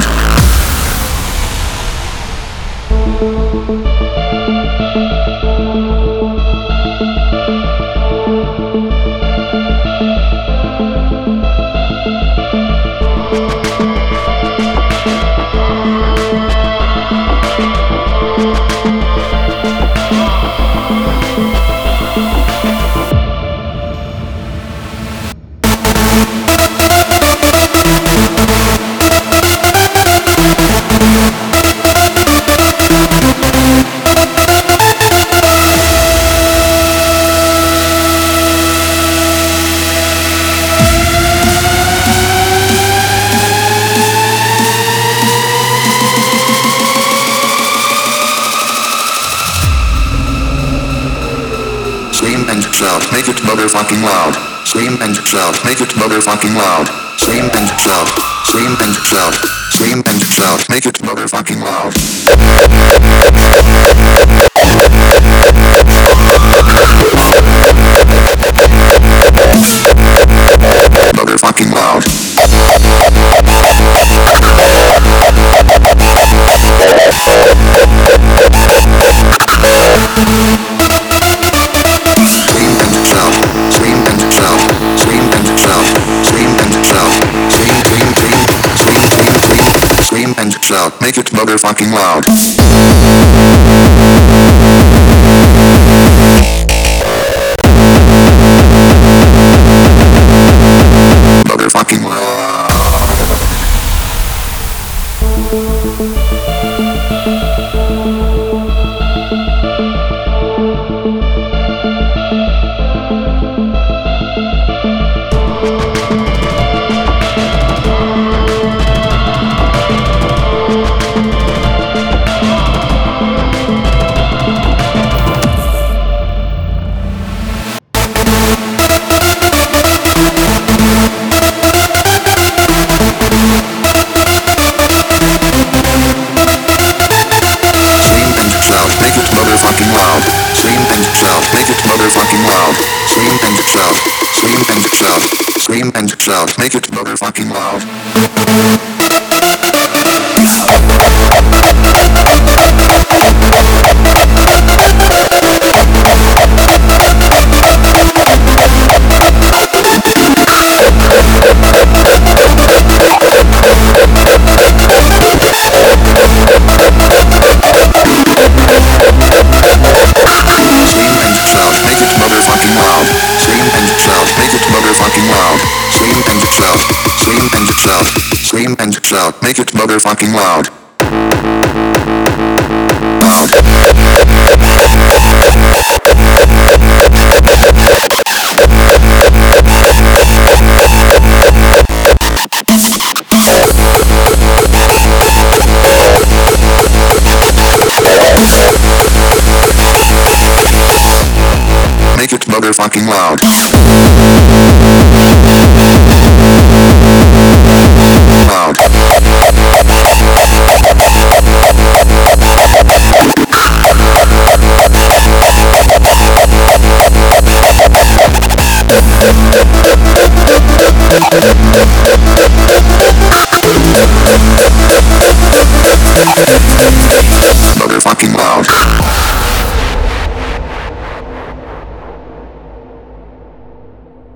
loud. And shout, make it motherfucking loud. Scream and shout, make it motherfucking loud. Scream and shout, scream and shout, scream and shout, make it motherfucking loud. Shout, make it motherfucking loud. Shout, make it motherfucking loud. Scream and shout, scream and shout, scream and shout, make it motherfucking loud. Make it motherfucking loud.